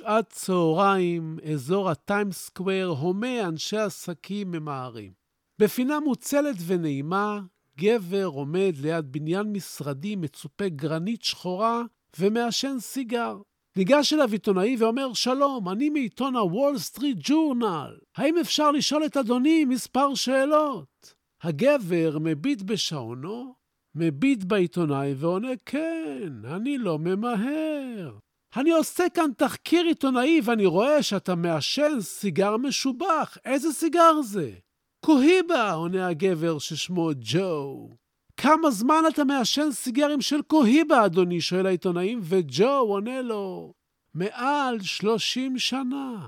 שעת צהריים, אזור ה Times Square, הומה אנשי עסקים ממהרים. בפינה מוצלת ונעימה, גבר עומד ליד בניין משרדי מצופה גרנית שחורה ומעשן סיגר. ניגש אליו עיתונאי ואומר, שלום, אני מעיתון ה Wall Street Journal. האם אפשר לשאול את אדוני מספר שאלות? הגבר מביט בשעונו, מביט בעיתונאי ועונה, כן, אני לא ממהר. אני עושה כאן תחקיר עיתונאי ואני רואה שאתה מעשן סיגר משובח. איזה סיגר זה? קוהיבה, עונה הגבר ששמו ג'ו. כמה זמן אתה מעשן סיגרים של קוהיבה, אדוני? שואל העיתונאים, וג'ו עונה לו, מעל 30 שנה.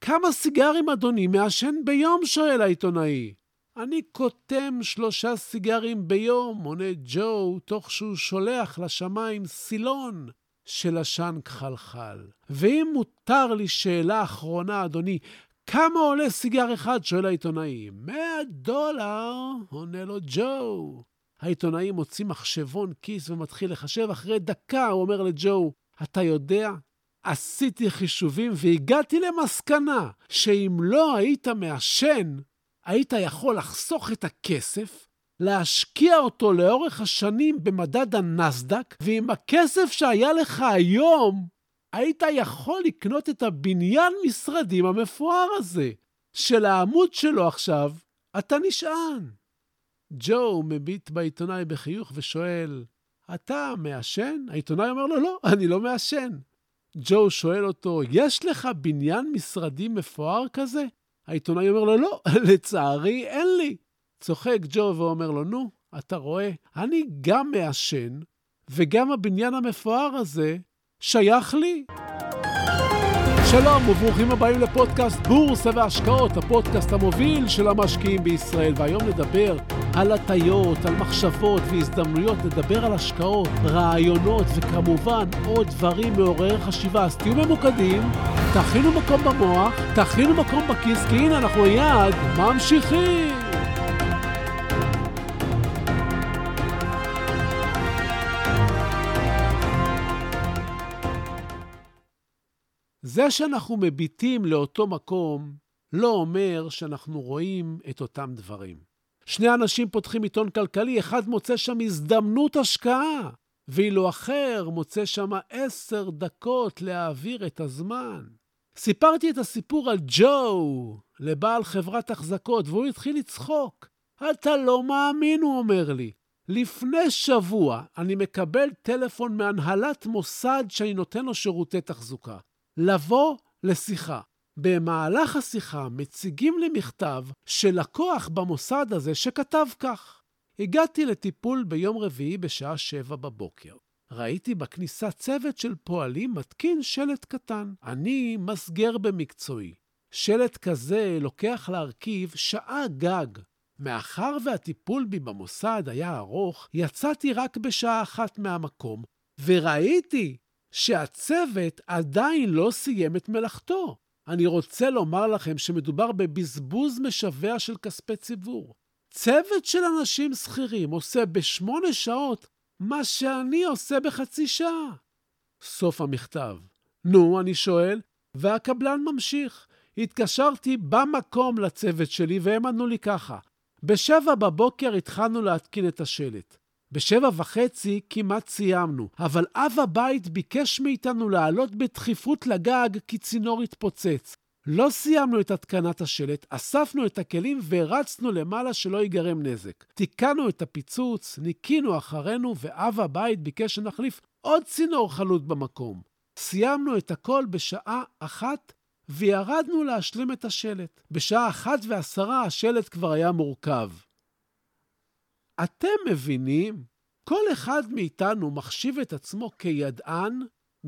כמה סיגרים, אדוני, מעשן ביום? שואל העיתונאי. אני קוטם שלושה סיגרים ביום, עונה ג'ו, תוך שהוא שולח לשמיים סילון של עשן כחלחל. ואם מותר לי שאלה אחרונה, אדוני, כמה עולה סיגר אחד? שואל העיתונאי. 100 דולר, עונה לו ג'ו. העיתונאי מוציא מחשבון כיס ומתחיל לחשב. אחרי דקה הוא אומר לג'ו, אתה יודע, עשיתי חישובים והגעתי למסקנה שאם לא היית מעשן, היית יכול לחסוך את הכסף, להשקיע אותו לאורך השנים במדד הנסדק, ועם הכסף שהיה לך היום, היית יכול לקנות את הבניין משרדים המפואר הזה, שלעמוד שלו עכשיו אתה נשען. ג'ו מביט בעיתונאי בחיוך ושואל, אתה מעשן? העיתונאי אומר לו, לא, אני לא מעשן. ג'ו שואל אותו, יש לך בניין משרדים מפואר כזה? העיתונאי אומר לו, לא, לצערי אין לי. צוחק ג'ו ואומר לו, נו, אתה רואה, אני גם מעשן, וגם הבניין המפואר הזה שייך לי. שלום וברוכים הבאים לפודקאסט בורסה והשקעות, הפודקאסט המוביל של המשקיעים בישראל. והיום נדבר על הטיות, על מחשבות והזדמנויות, נדבר על השקעות, רעיונות וכמובן עוד דברים מעוררי חשיבה. אז תהיו ממוקדים, תכינו מקום במוח, תכינו מקום בכיס, כי הנה אנחנו מיד ממשיכים. זה שאנחנו מביטים לאותו מקום לא אומר שאנחנו רואים את אותם דברים. שני אנשים פותחים עיתון כלכלי, אחד מוצא שם הזדמנות השקעה, ואילו אחר מוצא שם עשר דקות להעביר את הזמן. סיפרתי את הסיפור על ג'ו לבעל חברת החזקות, והוא התחיל לצחוק. אתה לא מאמין, הוא אומר לי. לפני שבוע אני מקבל טלפון מהנהלת מוסד שאני נותן לו שירותי תחזוקה. לבוא לשיחה. במהלך השיחה מציגים לי מכתב של לקוח במוסד הזה שכתב כך: הגעתי לטיפול ביום רביעי בשעה שבע בבוקר. ראיתי בכניסה צוות של פועלים מתקין שלט קטן. אני מסגר במקצועי. שלט כזה לוקח להרכיב שעה גג. מאחר והטיפול בי במוסד היה ארוך, יצאתי רק בשעה אחת מהמקום, וראיתי שהצוות עדיין לא סיים את מלאכתו. אני רוצה לומר לכם שמדובר בבזבוז משווע של כספי ציבור. צוות של אנשים שכירים עושה בשמונה שעות מה שאני עושה בחצי שעה. סוף המכתב. נו, אני שואל, והקבלן ממשיך. התקשרתי במקום לצוות שלי והם ענו לי ככה: בשבע בבוקר התחלנו להתקין את השלט. בשבע וחצי כמעט סיימנו, אבל אב הבית ביקש מאיתנו לעלות בדחיפות לגג כי צינור התפוצץ. לא סיימנו את התקנת השלט, אספנו את הכלים והרצנו למעלה שלא ייגרם נזק. תיקנו את הפיצוץ, ניקינו אחרינו, ואב הבית ביקש שנחליף עוד צינור חלוט במקום. סיימנו את הכל בשעה אחת וירדנו להשלים את השלט. בשעה אחת ועשרה השלט כבר היה מורכב. אתם מבינים? כל אחד מאיתנו מחשיב את עצמו כידען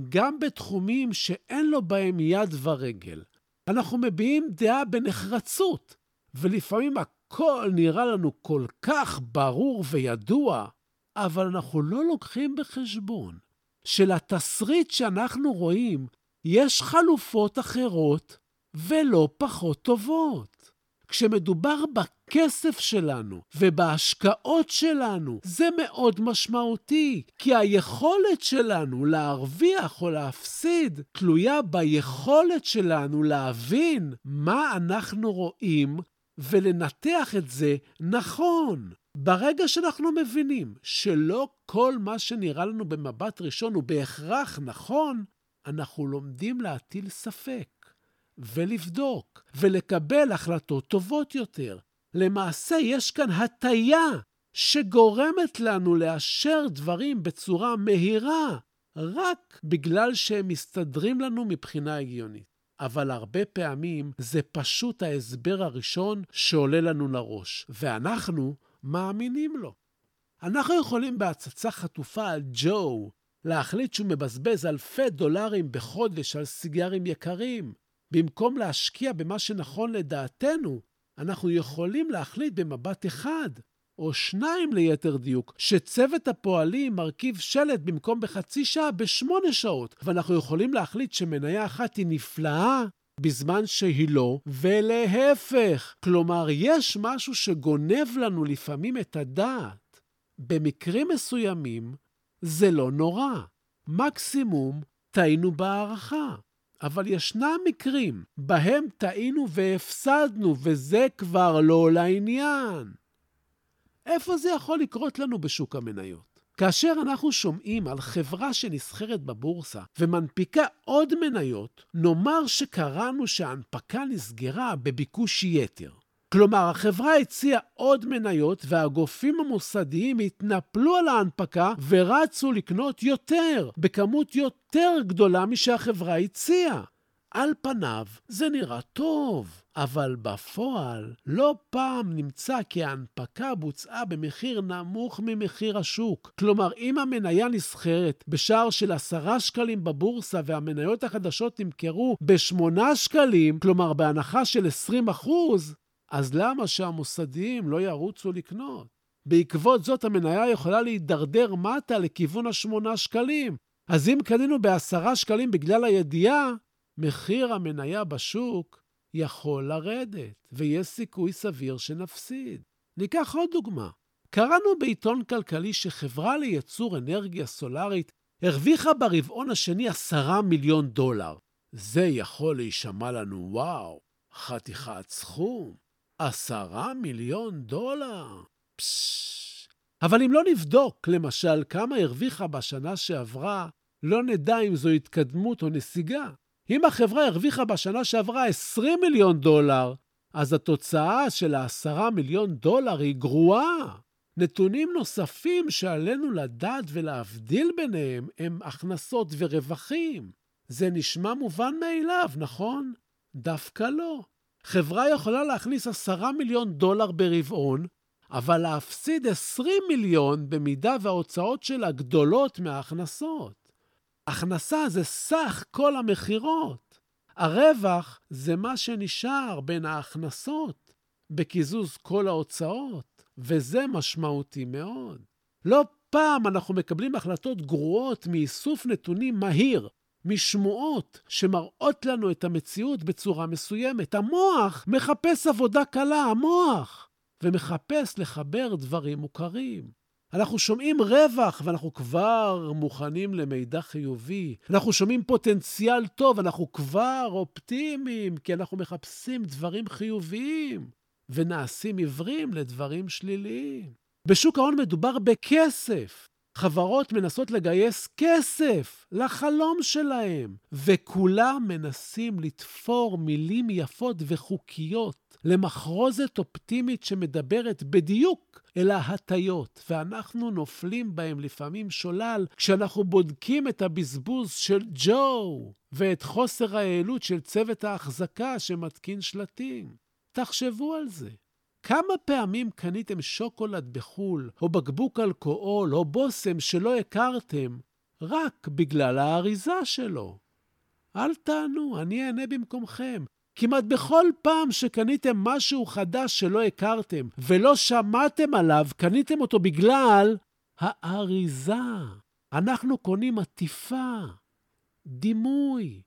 גם בתחומים שאין לו בהם יד ורגל. אנחנו מביעים דעה בנחרצות, ולפעמים הכל נראה לנו כל כך ברור וידוע, אבל אנחנו לא לוקחים בחשבון שלתסריט שאנחנו רואים יש חלופות אחרות ולא פחות טובות. כשמדובר בכסף שלנו ובהשקעות שלנו, זה מאוד משמעותי, כי היכולת שלנו להרוויח או להפסיד תלויה ביכולת שלנו להבין מה אנחנו רואים ולנתח את זה נכון. ברגע שאנחנו מבינים שלא כל מה שנראה לנו במבט ראשון הוא בהכרח נכון, אנחנו לומדים להטיל ספק. ולבדוק, ולקבל החלטות טובות יותר. למעשה, יש כאן הטיה שגורמת לנו לאשר דברים בצורה מהירה, רק בגלל שהם מסתדרים לנו מבחינה הגיונית. אבל הרבה פעמים זה פשוט ההסבר הראשון שעולה לנו לראש, ואנחנו מאמינים לו. אנחנו יכולים בהצצה חטופה על ג'ו להחליט שהוא מבזבז אלפי דולרים בחודש על סיגרים יקרים, במקום להשקיע במה שנכון לדעתנו, אנחנו יכולים להחליט במבט אחד, או שניים ליתר דיוק, שצוות הפועלים מרכיב שלט במקום בחצי שעה בשמונה שעות, ואנחנו יכולים להחליט שמניה אחת היא נפלאה בזמן שהיא לא, ולהפך. כלומר, יש משהו שגונב לנו לפעמים את הדעת. במקרים מסוימים זה לא נורא. מקסימום טעינו בהערכה. אבל ישנם מקרים בהם טעינו והפסדנו, וזה כבר לא לעניין. איפה זה יכול לקרות לנו בשוק המניות? כאשר אנחנו שומעים על חברה שנסחרת בבורסה ומנפיקה עוד מניות, נאמר שקראנו שההנפקה נסגרה בביקוש יתר. כלומר, החברה הציעה עוד מניות והגופים המוסדיים התנפלו על ההנפקה ורצו לקנות יותר, בכמות יותר גדולה משהחברה הציעה. על פניו זה נראה טוב, אבל בפועל לא פעם נמצא כי ההנפקה בוצעה במחיר נמוך ממחיר השוק. כלומר, אם המניה נסחרת בשער של 10 שקלים בבורסה והמניות החדשות נמכרו ב-8 שקלים, כלומר בהנחה של 20 אחוז, אז למה שהמוסדיים לא ירוצו לקנות? בעקבות זאת המניה יכולה להידרדר מטה לכיוון השמונה שקלים. אז אם קנינו בעשרה שקלים בגלל הידיעה, מחיר המניה בשוק יכול לרדת, ויש סיכוי סביר שנפסיד. ניקח עוד דוגמה. קראנו בעיתון כלכלי שחברה לייצור אנרגיה סולארית הרוויחה ברבעון השני עשרה מיליון דולר. זה יכול להישמע לנו וואו, חתיכת סכום. עשרה מיליון דולר? פששש. אבל אם לא נבדוק, למשל, כמה הרוויחה בשנה שעברה, לא נדע אם זו התקדמות או נסיגה. אם החברה הרוויחה בשנה שעברה 20 מיליון דולר, אז התוצאה של ה-10 מיליון דולר היא גרועה. נתונים נוספים שעלינו לדעת ולהבדיל ביניהם הם הכנסות ורווחים. זה נשמע מובן מאליו, נכון? דווקא לא. חברה יכולה להכניס 10 מיליון דולר ברבעון, אבל להפסיד 20 מיליון במידה וההוצאות שלה גדולות מההכנסות. הכנסה זה סך כל המכירות. הרווח זה מה שנשאר בין ההכנסות בקיזוז כל ההוצאות, וזה משמעותי מאוד. לא פעם אנחנו מקבלים החלטות גרועות מאיסוף נתונים מהיר, משמועות שמראות לנו את המציאות בצורה מסוימת. המוח מחפש עבודה קלה, המוח, ומחפש לחבר דברים מוכרים. אנחנו שומעים רווח ואנחנו כבר מוכנים למידע חיובי. אנחנו שומעים פוטנציאל טוב, אנחנו כבר אופטימיים, כי אנחנו מחפשים דברים חיוביים ונעשים עיוורים לדברים שליליים. בשוק ההון מדובר בכסף. חברות מנסות לגייס כסף לחלום שלהם, וכולם מנסים לתפור מילים יפות וחוקיות למחרוזת אופטימית שמדברת בדיוק אל ההטיות, ואנחנו נופלים בהם לפעמים שולל כשאנחנו בודקים את הבזבוז של ג'ו ואת חוסר היעילות של צוות ההחזקה שמתקין שלטים. תחשבו על זה. כמה פעמים קניתם שוקולד בחו"ל, או בקבוק אלכוהול, או בושם שלא הכרתם, רק בגלל האריזה שלו? אל תענו, אני אענה במקומכם. כמעט בכל פעם שקניתם משהו חדש שלא הכרתם ולא שמעתם עליו, קניתם אותו בגלל האריזה. אנחנו קונים עטיפה, דימוי,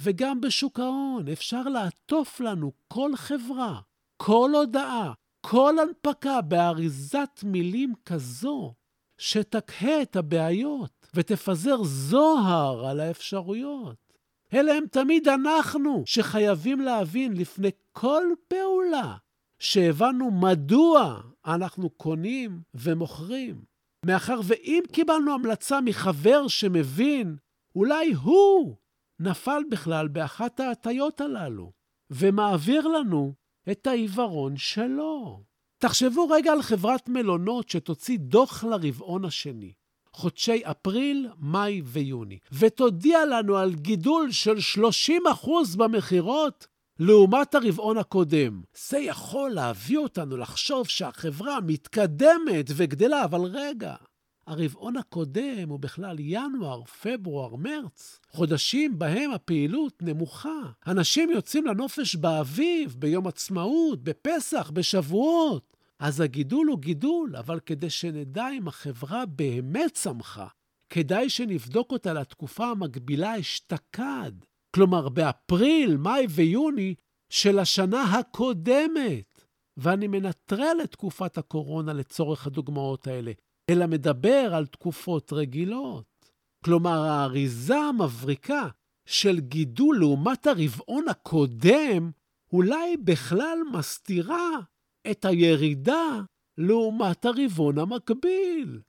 וגם בשוק ההון אפשר לעטוף לנו כל חברה, כל הודעה, כל הנפקה באריזת מילים כזו, שתקהה את הבעיות ותפזר זוהר על האפשרויות. אלה הם תמיד אנחנו, שחייבים להבין לפני כל פעולה, שהבנו מדוע אנחנו קונים ומוכרים. מאחר ואם קיבלנו המלצה מחבר שמבין, אולי הוא נפל בכלל באחת ההטיות הללו, ומעביר לנו את העיוורון שלו. תחשבו רגע על חברת מלונות שתוציא דוח לרבעון השני. חודשי אפריל, מאי ויוני, ותודיע לנו על גידול של 30% במכירות לעומת הרבעון הקודם. זה יכול להביא אותנו לחשוב שהחברה מתקדמת וגדלה, אבל רגע, הרבעון הקודם הוא בכלל ינואר, פברואר, מרץ, חודשים בהם הפעילות נמוכה. אנשים יוצאים לנופש באביב, ביום עצמאות, בפסח, בשבועות. אז הגידול הוא גידול, אבל כדי שנדע אם החברה באמת צמחה, כדאי שנבדוק אותה לתקופה המקבילה אשתקד. כלומר, באפריל, מאי ויוני של השנה הקודמת. ואני מנטרל את תקופת הקורונה לצורך הדוגמאות האלה, אלא מדבר על תקופות רגילות. כלומר, האריזה המבריקה של גידול לעומת הרבעון הקודם, אולי בכלל מסתירה את הירידה לעומת הרבעון המקביל.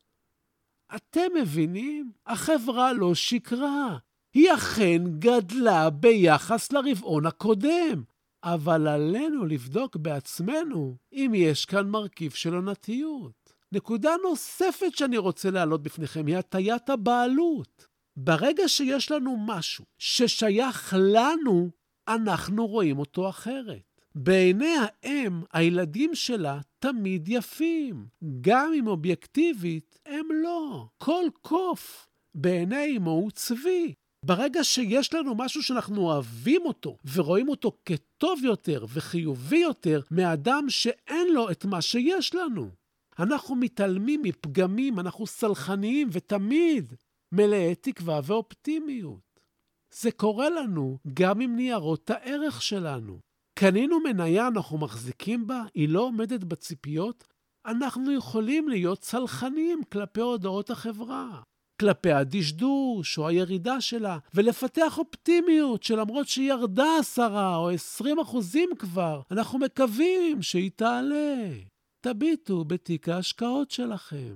אתם מבינים? החברה לא שקרה. היא אכן גדלה ביחס לרבעון הקודם, אבל עלינו לבדוק בעצמנו אם יש כאן מרכיב של עונתיות. נקודה נוספת שאני רוצה להעלות בפניכם היא הטיית הבעלות. ברגע שיש לנו משהו ששייך לנו, אנחנו רואים אותו אחרת. בעיני האם, הילדים שלה תמיד יפים, גם אם אובייקטיבית הם לא. כל קוף בעיני אמו הוא צבי. ברגע שיש לנו משהו שאנחנו אוהבים אותו ורואים אותו כטוב יותר וחיובי יותר מאדם שאין לו את מה שיש לנו. אנחנו מתעלמים מפגמים, אנחנו סלחניים ותמיד מלאי תקווה ואופטימיות. זה קורה לנו גם עם ניירות הערך שלנו. קנינו מניה, אנחנו מחזיקים בה, היא לא עומדת בציפיות, אנחנו יכולים להיות צלחנים כלפי הודעות החברה, כלפי הדשדוש או הירידה שלה, ולפתח אופטימיות שלמרות שהיא ירדה עשרה או עשרים אחוזים כבר, אנחנו מקווים שהיא תעלה. תביטו בתיק ההשקעות שלכם.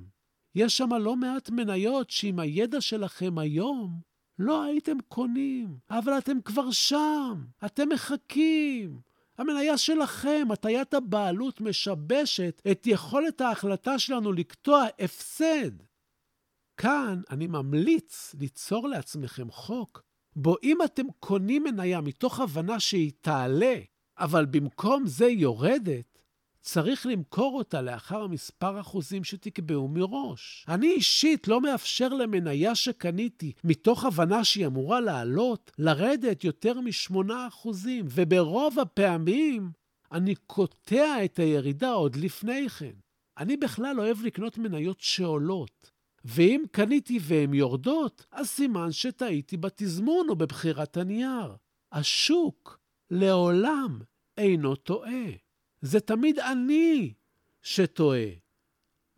יש שם לא מעט מניות שעם הידע שלכם היום לא הייתם קונים, אבל אתם כבר שם, אתם מחכים. המניה שלכם, הטיית הבעלות, משבשת את יכולת ההחלטה שלנו לקטוע הפסד. כאן אני ממליץ ליצור לעצמכם חוק, בו אם אתם קונים מניה מתוך הבנה שהיא תעלה, אבל במקום זה יורדת, צריך למכור אותה לאחר מספר אחוזים שתקבעו מראש. אני אישית לא מאפשר למניה שקניתי, מתוך הבנה שהיא אמורה לעלות, לרדת יותר מ-8 אחוזים, וברוב הפעמים אני קוטע את הירידה עוד לפני כן. אני בכלל אוהב לקנות מניות שעולות. ואם קניתי והן יורדות, אז סימן שטעיתי בתזמון או בבחירת הנייר. השוק לעולם אינו טועה. זה תמיד אני שטועה.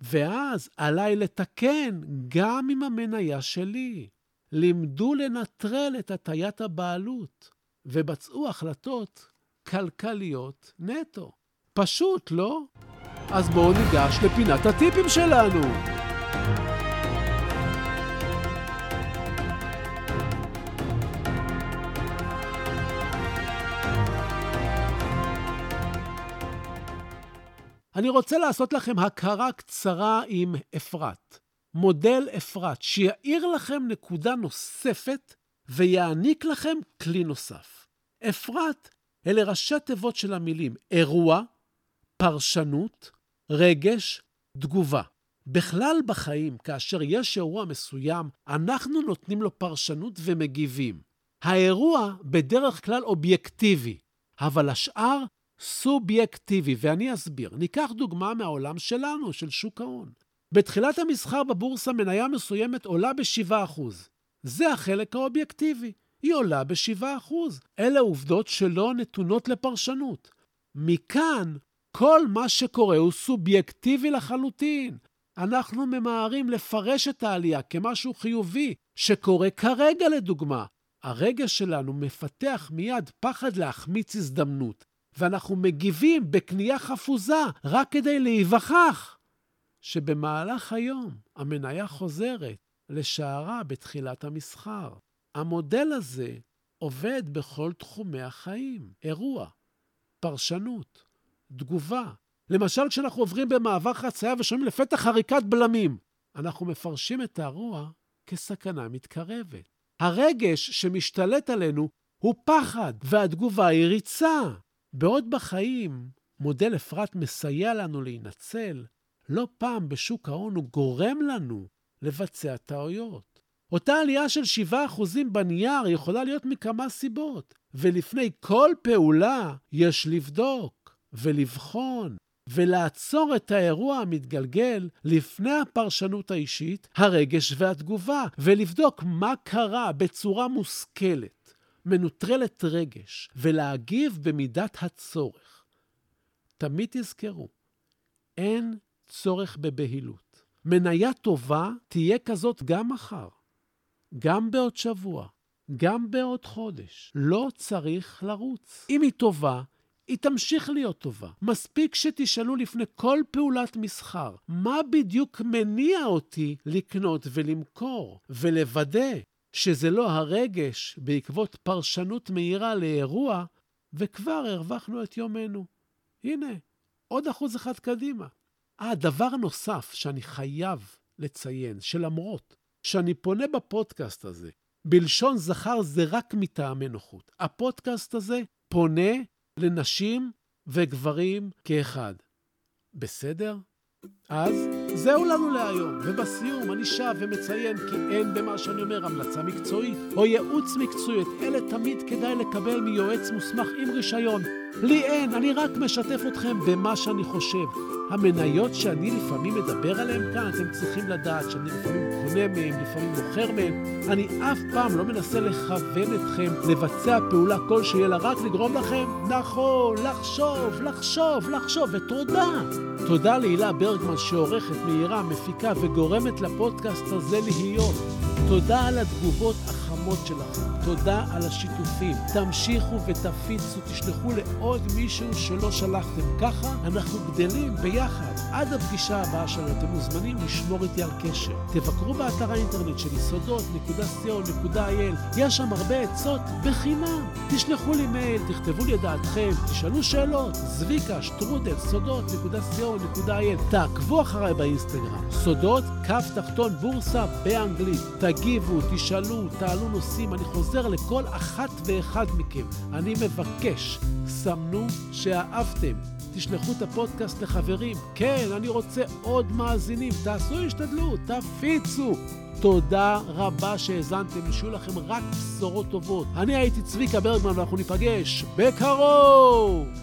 ואז עליי לתקן גם עם המניה שלי. לימדו לנטרל את הטיית הבעלות, ובצעו החלטות כלכליות נטו. פשוט, לא? אז בואו ניגש לפינת הטיפים שלנו. אני רוצה לעשות לכם הכרה קצרה עם אפרת. מודל אפרת, שיאיר לכם נקודה נוספת ויעניק לכם כלי נוסף. אפרת אלה ראשי תיבות של המילים אירוע, פרשנות, רגש, תגובה. בכלל בחיים, כאשר יש אירוע מסוים, אנחנו נותנים לו פרשנות ומגיבים. האירוע בדרך כלל אובייקטיבי, אבל השאר סובייקטיבי, ואני אסביר. ניקח דוגמה מהעולם שלנו, של שוק ההון. בתחילת המסחר בבורסה מניה מסוימת עולה ב-7%. זה החלק האובייקטיבי. היא עולה ב-7%. אלה עובדות שלא נתונות לפרשנות. מכאן, כל מה שקורה הוא סובייקטיבי לחלוטין. אנחנו ממהרים לפרש את העלייה כמשהו חיובי, שקורה כרגע לדוגמה. הרגש שלנו מפתח מיד פחד להחמיץ הזדמנות, ואנחנו מגיבים בקנייה חפוזה רק כדי להיווכח שבמהלך היום המניה חוזרת לשערה בתחילת המסחר. המודל הזה עובד בכל תחומי החיים. אירוע, פרשנות, תגובה. למשל, כשאנחנו עוברים במעבר חצייה ושומעים לפתח חריקת בלמים, אנחנו מפרשים את האירוע כסכנה מתקרבת. הרגש שמשתלט עלינו הוא פחד, והתגובה היא ריצה. בעוד בחיים מודל אפרת מסייע לנו להינצל, לא פעם בשוק ההון הוא גורם לנו לבצע טעויות. אותה עלייה של 7% בנייר יכולה להיות מכמה סיבות, ולפני כל פעולה יש לבדוק ולבחון ולעצור את האירוע המתגלגל לפני הפרשנות האישית, הרגש והתגובה, ולבדוק מה קרה בצורה מושכלת, מנוטרלת רגש, ולהגיב במידת הצורך. תמיד תזכרו, אין צורך בבהילות. מניה טובה תהיה כזאת גם מחר, גם בעוד שבוע, גם בעוד חודש. לא צריך לרוץ. אם היא טובה, היא תמשיך להיות טובה. מספיק שתשאלו לפני כל פעולת מסחר, מה בדיוק מניע אותי לקנות ולמכור, ולוודא שזה לא הרגש בעקבות פרשנות מהירה לאירוע, וכבר הרווחנו את יומנו. הנה, עוד אחוז אחד קדימה. אה, דבר נוסף שאני חייב לציין, שלמרות שאני פונה בפודקאסט הזה, בלשון זכר זה רק מטעמי נוחות. הפודקאסט הזה פונה לנשים וגברים כאחד. בסדר? אז זהו לנו להיום, ובסיום אני שב ומציין כי אין במה שאני אומר המלצה מקצועית או ייעוץ מקצועי, אלה תמיד כדאי לקבל מיועץ מוסמך עם רישיון. לי אין, אני רק משתף אתכם במה שאני חושב. המניות שאני לפעמים מדבר עליהן כאן, אתם צריכים לדעת שאני לפעמים קונה מהן, לפעמים מוכר מהן. אני אף פעם לא מנסה לכוון אתכם לבצע פעולה כלשהי, אלא רק לגרום לכם, נכון, לחשוב, לחשוב, לחשוב, ותודה. תודה להילה ברגמן שעורכת, מהירה, מפיקה וגורמת לפודקאסט הזה להיות. תודה על התגובות החמות שלכם. תודה על השיתופים. תמשיכו ותפיצו, תשלחו לעוד מישהו שלא שלחתם. ככה אנחנו גדלים ביחד. עד הפגישה הבאה שלנו אתם מוזמנים לשמור איתי על קשר. תבקרו באתר האינטרנט שלי, סודות.co.il. יש שם הרבה עצות בחינם. תשלחו לי מייל, תכתבו לי את דעתכם, תשאלו שאלות. זביקה, שטרודל, סודות.co.il. תעקבו אחריי באינסטגרם. סודות, קו תחתון בורסה באנגלית. תגיבו, תשאלו, תעלו נושאים. אני חוזר לכל אחת ואחד מכם. אני מבקש, סמנו שאהבתם. תשלחו את הפודקאסט לחברים. כן, אני רוצה עוד מאזינים. תעשו השתדלות, תפיצו. תודה רבה שהאזנתם, ושיהיו לכם רק בשורות טובות. אני הייתי צביקה ברגמן, ואנחנו ניפגש בקרוב!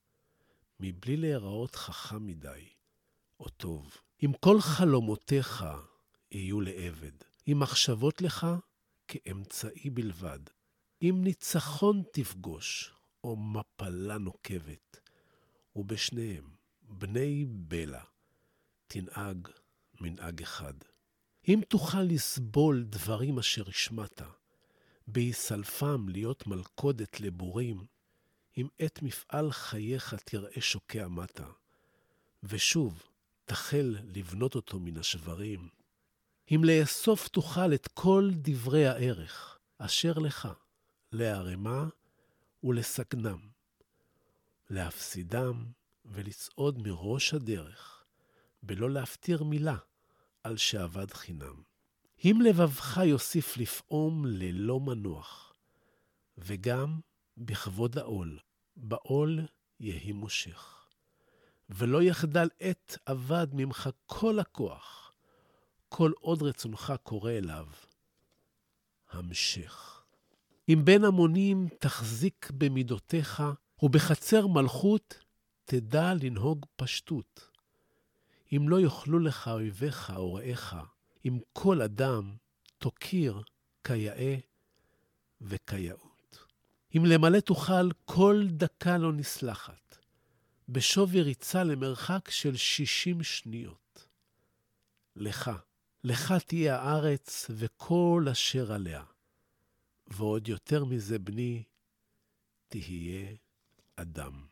מבלי להיראות חכם מדי, או טוב. אם כל חלומותיך יהיו לעבד, אם מחשבות לך כאמצעי בלבד. אם ניצחון תפגוש, או מפלה נוקבת, ובשניהם, בני בלע, תנהג מנהג אחד. אם תוכל לסבול דברים אשר השמעת, בהיסלפם להיות מלכודת לבורים, אם את מפעל חייך תראה שוקע מטה, ושוב תחל לבנות אותו מן השברים, אם לאסוף תוכל את כל דברי הערך אשר לך, לערמה ולסגנם, להפסידם ולצעוד מראש הדרך, בלא להפטיר מילה על שאבד חינם. אם לבבך יוסיף לפעום ללא מנוח, וגם בכבוד העול, בעול יהי מושך. ולא יחדל עת אבד ממך כל הכוח, כל עוד רצונך קורא אליו. המשך. אם בין המונים תחזיק במידותיך, ובחצר מלכות תדע לנהוג פשטות. אם לא יאכלו לך אויביך או רעיך, אם כל אדם תוקיר כיאה וכיאות. אם למלא תוכל, כל דקה לא נסלחת, בשווי ריצה למרחק של שישים שניות. לך, לך תהיה הארץ וכל אשר עליה. ועוד יותר מזה, בני, תהיה אדם.